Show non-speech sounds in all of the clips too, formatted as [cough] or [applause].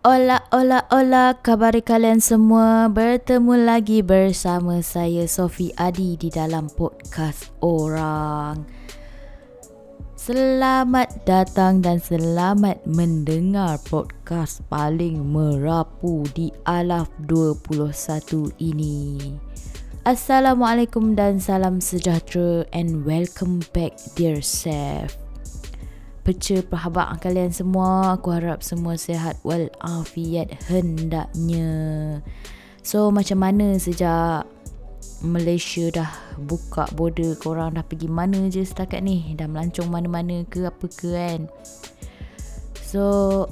Ola, ola, ola, kabar kalian semua. Bertemu lagi bersama saya Sofi Adi di dalam podcast orang. Selamat datang dan selamat mendengar podcast paling merapu di Alaf 21 ini. Assalamualaikum dan salam sejahtera and welcome back dear Seth peca perhabaan kalian semua. Aku harap semua sihat walafiat hendaknya. So macam mana sejak Malaysia dah buka border korang dah pergi mana je setakat ni dah melancong mana-mana ke apa ke kan so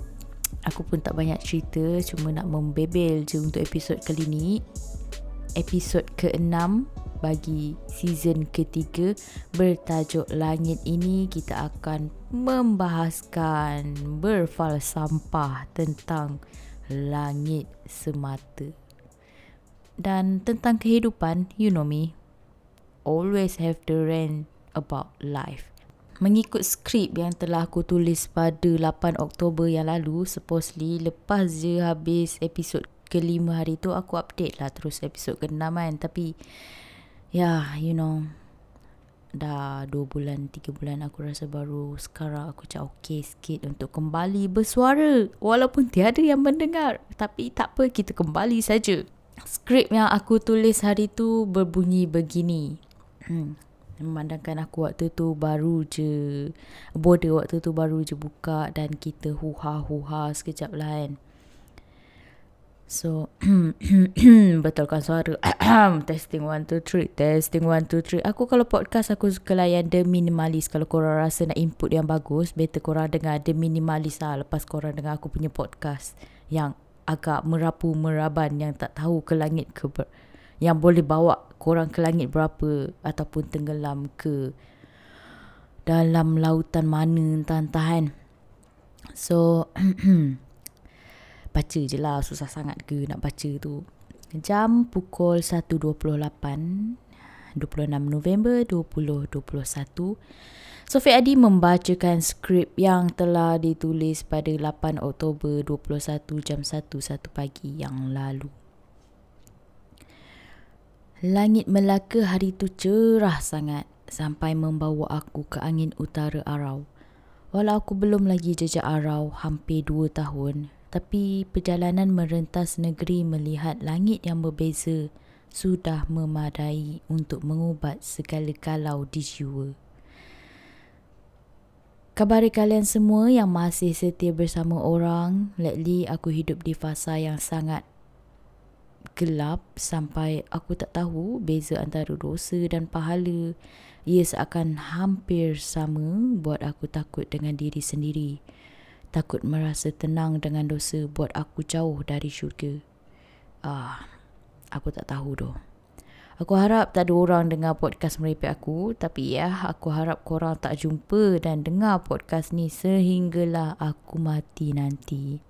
aku pun tak banyak cerita cuma nak membebel je untuk episod kali ni episod ke-6 bagi season ketiga bertajuk Langit ini kita akan membahaskan berfalsampah tentang langit semata. Dan tentang kehidupan you know me always have to rant about life. Mengikut skrip yang telah aku tulis pada 8 Oktober yang lalu supposedly lepas je habis episod kelima hari tu aku update lah terus episod ke-6 kan. Tapi Ya, yeah, you know Dah 2 bulan, 3 bulan aku rasa baru Sekarang aku macam okay sikit untuk kembali bersuara Walaupun tiada yang mendengar Tapi tak apa, kita kembali saja. Skrip yang aku tulis hari tu berbunyi begini hmm. Memandangkan aku waktu tu baru je Border waktu tu baru je buka Dan kita huha-huha sekejap lah kan So [clears throat] Betulkan suara. [clears throat] Testing 1, 2, 3 Testing 1, 2, 3 Aku kalau podcast Aku suka layan The Minimalist. Kalau korang rasa nak input yang bagus Better korang dengar The Minimalist lah. Lepas korang dengar aku punya podcast Yang agak merapu meraban Yang tak tahu ke langit ke ber- Yang boleh bawa korang ke langit berapa Ataupun tenggelam ke Dalam lautan mana entah-entah kan. So [clears throat] baca je lah susah sangat ke nak baca tu. Jam pukul 1.28 26 November 2021 Sofi Adi membacakan skrip yang telah ditulis pada 8 Oktober 21 jam 1.1 pagi yang lalu. Langit Melaka hari tu cerah sangat sampai membawa aku ke angin utara Arau. Walau aku belum lagi jejak Arau hampir dua tahun, tapi perjalanan merentas negeri melihat langit yang berbeza sudah memadai untuk mengubat segala kalau di jiwa. Kabari kalian semua yang masih setia bersama orang, lately aku hidup di fasa yang sangat gelap sampai aku tak tahu beza antara dosa dan pahala. Ia seakan hampir sama buat aku takut dengan diri sendiri takut merasa tenang dengan dosa buat aku jauh dari syurga. Ah, aku tak tahu doh. Aku harap tak ada orang dengar podcast merepek aku. Tapi ya, aku harap korang tak jumpa dan dengar podcast ni sehinggalah aku mati nanti.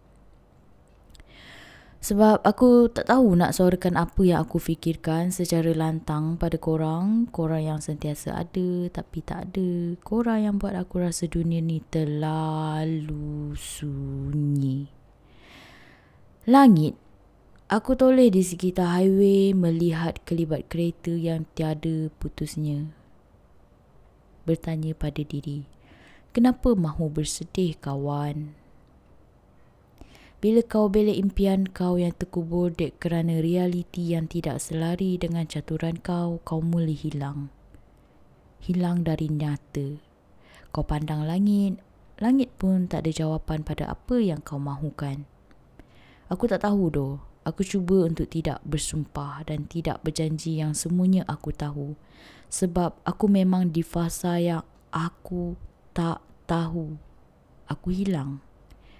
Sebab aku tak tahu nak suarakan apa yang aku fikirkan secara lantang pada korang. Korang yang sentiasa ada tapi tak ada. Korang yang buat aku rasa dunia ni terlalu sunyi. Langit. Aku toleh di sekitar highway melihat kelibat kereta yang tiada putusnya. Bertanya pada diri. Kenapa mahu bersedih kawan? Bila kau bela impian kau yang terkubur dek kerana realiti yang tidak selari dengan caturan kau, kau mula hilang. Hilang dari nyata. Kau pandang langit, langit pun tak ada jawapan pada apa yang kau mahukan. Aku tak tahu doh. Aku cuba untuk tidak bersumpah dan tidak berjanji yang semuanya aku tahu. Sebab aku memang di fasa yang aku tak tahu. Aku hilang.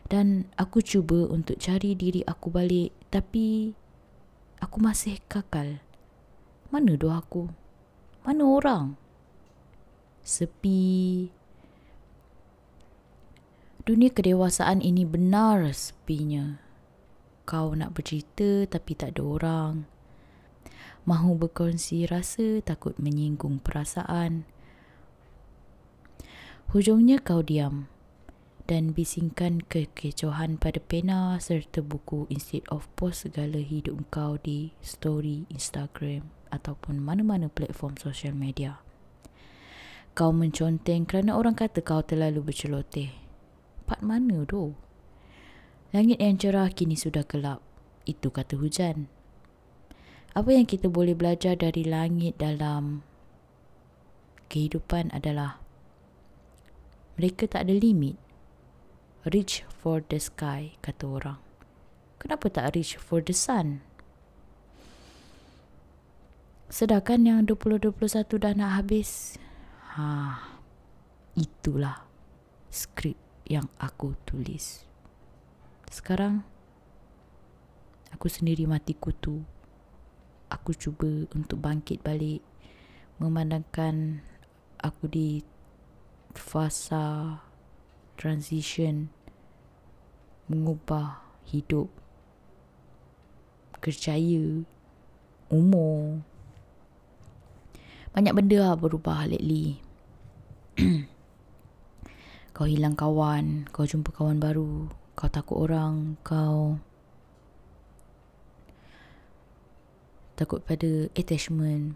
Dan aku cuba untuk cari diri aku balik. Tapi Aku masih kakal. Mana doa aku? Mana orang? Sepi. Dunia kedewasaan ini benar sepinya. Kau nak bercerita tapi tak ada orang. Mahu berkongsi rasa takut menyinggung perasaan. Hujungnya kau diam dan bisingkan kekecohan pada pena serta buku instead of post segala hidup kau di story Instagram ataupun mana-mana platform sosial media. Kau menconteng kerana orang kata kau terlalu berceloteh. Part mana tu? Langit yang cerah kini sudah gelap. Itu kata hujan. Apa yang kita boleh belajar dari langit dalam kehidupan adalah mereka tak ada limit reach for the sky, kata orang. Kenapa tak reach for the sun? Sedangkan yang 2021 dah nak habis. Ha, itulah skrip yang aku tulis. Sekarang, aku sendiri mati kutu. Aku cuba untuk bangkit balik. Memandangkan aku di fasa transition mengubah hidup kerjaya umur. Banyak benda lah berubah lately [clears throat] kau hilang kawan kau jumpa kawan baru kau takut orang kau takut pada attachment.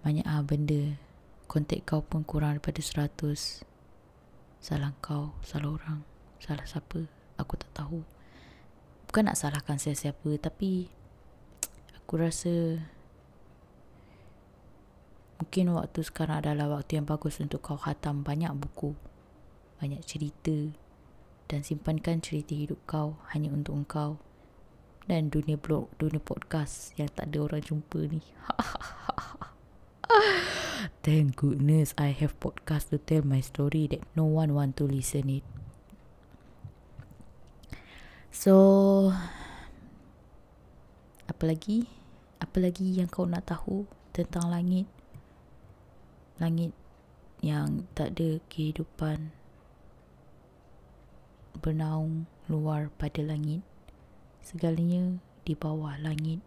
Banyak ah benda. Kontak kau pun kurang daripada seratus salah kau salah orang salah siapa aku tak tahu bukan nak salahkan siapa-siapa tapi [tsk] aku rasa mungkin waktu sekarang adalah waktu yang bagus untuk kau khatam banyak buku banyak cerita dan simpankan cerita hidup kau hanya untuk engkau dan dunia blog, dunia podcast yang tak ada orang jumpa ni. [laughs] Thank goodness I have podcast to tell my story that no one want to listen it. So apa lagi? Apa lagi yang kau nak tahu tentang langit? Langit yang tak ada kehidupan bernaung luar pada langit. Segalanya di bawah langit.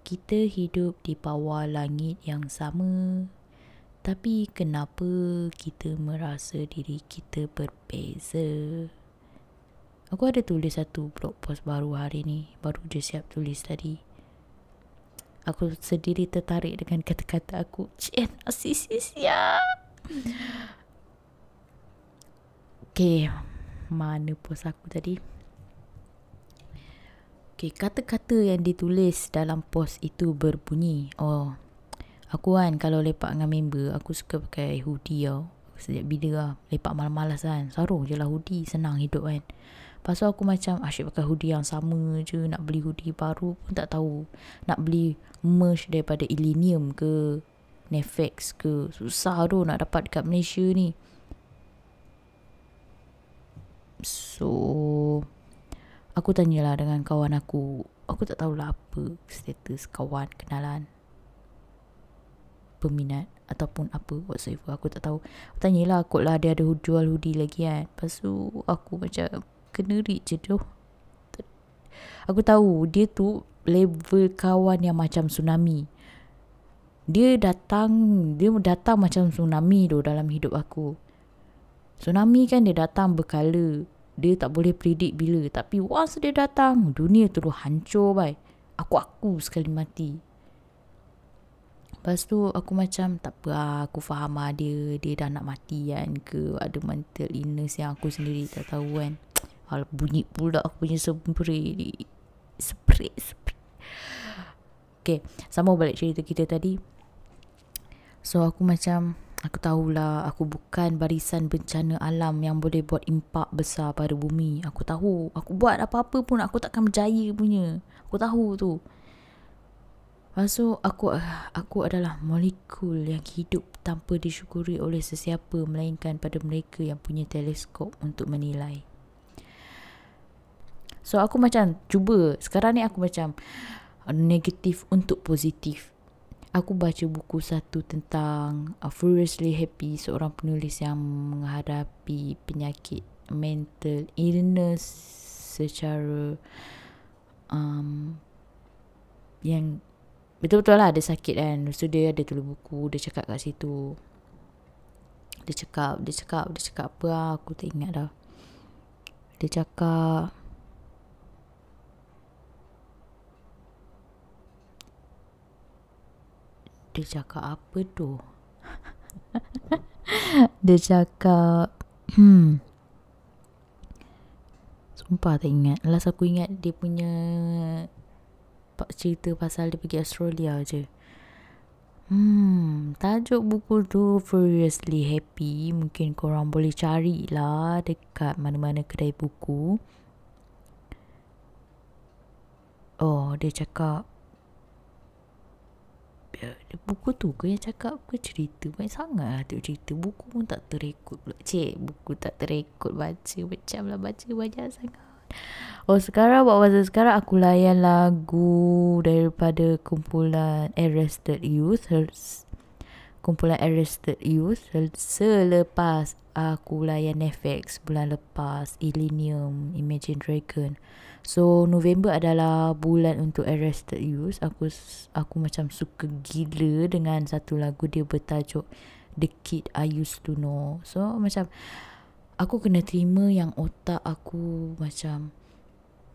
Kita hidup di bawah langit yang sama. Tapi kenapa kita merasa diri kita berbeza? Aku ada tulis satu blog post baru hari ni. Baru je siap tulis tadi. Aku sendiri tertarik dengan kata-kata aku. Cien asisis ya Okay Mana post aku tadi? Okay kata-kata yang ditulis dalam post itu berbunyi Oh Aku kan kalau lepak dengan member Aku suka pakai hoodie tau. Sejak bila lah Lepak malas-malas kan. Sarung je lah hoodie Senang hidup kan. Pasal aku macam asyik pakai hoodie yang sama je Nak beli hoodie baru pun tak tahu. Nak beli merch daripada Illenium ke Nefex ke. Susah tu nak dapat dekat Malaysia ni. So Aku tanyalah dengan kawan aku. Aku tak tahulah apa status kawan kenalan Peminat Ataupun apa whatsoever Aku tak tahu Aku tanyalah kot lah dia ada jual hoodie lagi kan Lepas tu aku macam kena reach je tu. Aku tahu dia tu level kawan yang macam tsunami. Dia datang, dia datang macam tsunami tu dalam hidup aku. Tsunami kan dia datang berkala. Dia tak boleh predict bila. Tapi once dia datang, dunia terus hancur bai. Aku-aku sekali mati. Lepas tu aku macam tak apa aku faham lah dia, dia dah nak mati kan ke ada mental illness yang aku sendiri tak tahu kan. [tsk] Al bunyi pula aku punya spray ni. Spray, spray. Okay, sama balik cerita kita tadi. So aku macam aku tahulah aku bukan barisan bencana alam yang boleh buat impak besar pada bumi. Aku tahu, aku buat apa-apa pun aku takkan berjaya punya. Aku tahu tu. Lepas tu aku aku adalah molekul yang hidup tanpa disyukuri oleh sesiapa melainkan pada mereka yang punya teleskop untuk menilai. So aku macam cuba sekarang ni aku macam negatif untuk positif. Aku baca buku satu tentang uh, Furiously Happy seorang penulis yang menghadapi penyakit mental illness secara um, yang betul-betul lah ada sakit kan. So dia ada tulis buku, dia cakap kat situ Dia cakap, dia cakap, dia cakap apa lah. Aku tak ingat dah. Dia cakap... Dia cakap apa tu? [laughs] dia cakap... Hmm. Sumpah tak ingat. Last aku ingat dia punya cerita pasal dia pergi Australia je. Hmm, tajuk buku tu Furiously Happy. Mungkin korang boleh cari lah dekat mana-mana kedai buku. Oh, dia cakap ya, buku tu ke yang cakap ke cerita banyak sangat lah tu cerita buku pun tak terekod pula cik buku tak terekod baca macam lah baca banyak sangat Oh sekarang buat masa sekarang aku layan lagu daripada kumpulan Arrested Youth kumpulan Arrested Youth selepas aku layan Netflix bulan lepas Illenium Imagine Dragon. So November adalah bulan untuk Arrested Youth. Aku aku macam suka gila dengan satu lagu dia bertajuk The Kid I Used To Know. So macam aku kena terima yang otak aku macam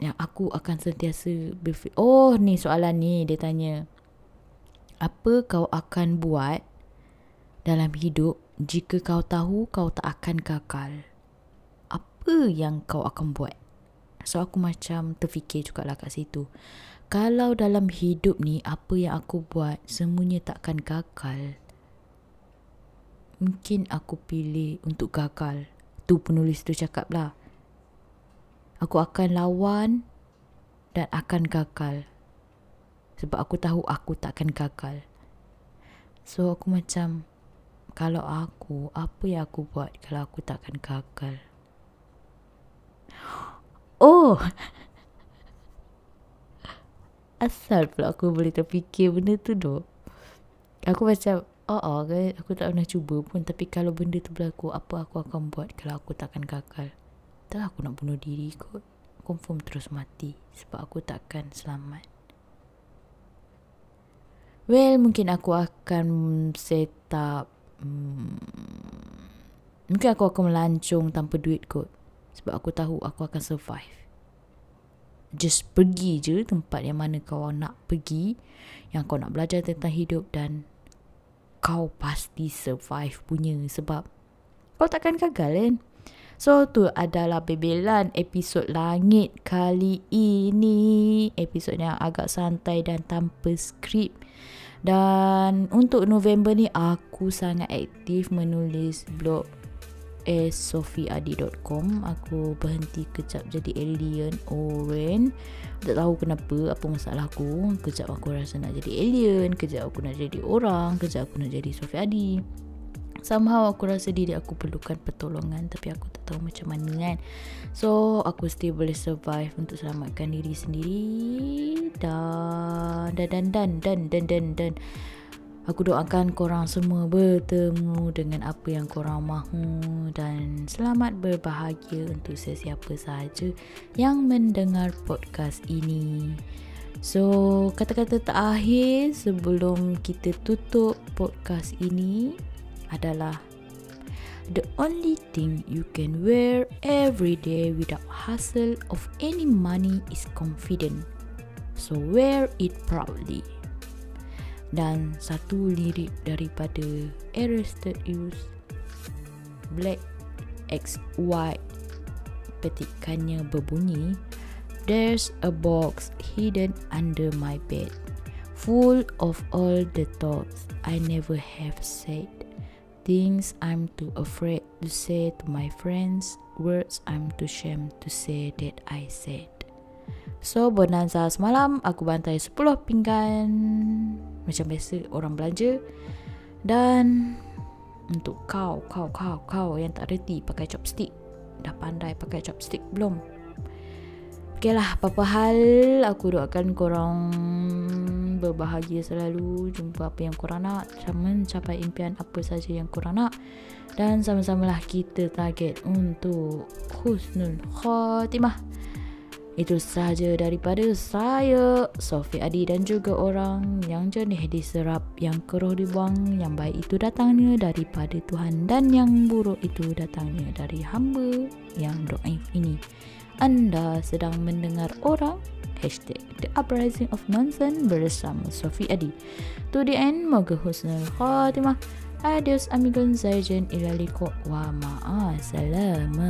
yang aku akan sentiasa berfikir oh ni soalan ni dia tanya apa kau akan buat dalam hidup jika kau tahu kau tak akan kekal apa yang kau akan buat? So aku macam terfikir juga lah kat situ. Kalau dalam hidup ni apa yang aku buat semuanya takkan kekal mungkin aku pilih untuk gagal. Tu penulis tu cakap lah aku akan lawan dan akan gagal. Sebab aku tahu aku takkan gagal. So aku macam kalau aku apa yang aku buat kalau aku takkan gagal. Oh. [laughs] Asal pula aku boleh terfikir benda tu doh. Aku macam Oh, oh aku tak pernah cuba pun tapi kalau benda tu berlaku apa aku akan buat kalau aku takkan gagal. Tak aku nak bunuh diri kot. Confirm terus mati Sebab aku takkan selamat. Well mungkin aku akan set up hmm, Mungkin aku akan melancong tanpa duit kot. Sebab aku tahu aku akan survive. Just pergi je tempat yang mana kau nak pergi Yang kau nak belajar tentang hidup dan Kau pasti survive punya Sebab kau takkan gagal kan So tu adalah bebelan episod langit kali ini. Episod yang agak santai dan tanpa skrip. Dan untuk November ni aku sangat aktif menulis blog sofiadi.com Aku berhenti kejap jadi alien oren Tak tahu kenapa Apa masalah aku Kejap aku rasa nak jadi alien Kejap aku nak jadi orang Kejap aku nak jadi Sofi Adi Somehow aku rasa diri aku perlukan pertolongan Tapi aku tak tahu macam mana kan. So aku still boleh survive Untuk selamatkan diri sendiri. Dan Dan dan dan dan dan dan, dan. Aku doakan korang semua bertemu dengan apa yang korang mahu. Dan selamat berbahagia untuk sesiapa sahaja yang mendengar podcast ini. So kata-kata terakhir sebelum kita tutup podcast ini adalah the only thing you can wear every day without hustle of any money is confident. So wear it proudly. Dan satu lirik daripada Arrested Youth Black X White petikannya berbunyi There's a box hidden under my bed full of all the thoughts I never have said Things I'm too afraid to say to my friends, words I'm too ashamed to say that I said. So, bonanza semalam aku bantai 10 pinggan macam biasa orang belanja dan untuk kau, kau, kau, kau yang tak reti pakai chopstick, dah pandai pakai chopstick belum? Okay lah, apa-apa hal aku doakan korang berbahagia selalu Jumpa apa yang korang nak Mencapai impian apa saja yang korang nak Dan sama-samalah kita target untuk Husnul Khotimah Itu sahaja daripada saya, Sofi Adi dan juga orang yang jernih diserap, yang keruh dibuang, yang baik itu datangnya daripada Tuhan dan yang buruk itu datangnya dari hamba yang doaif ini. Anda sedang mendengar orang Hashtag The Uprising of Nonsense bersama Sofi Adi. To the end, moga husnul khatimah. Adios amigos zaijen ilaliko wa ma'asalamah.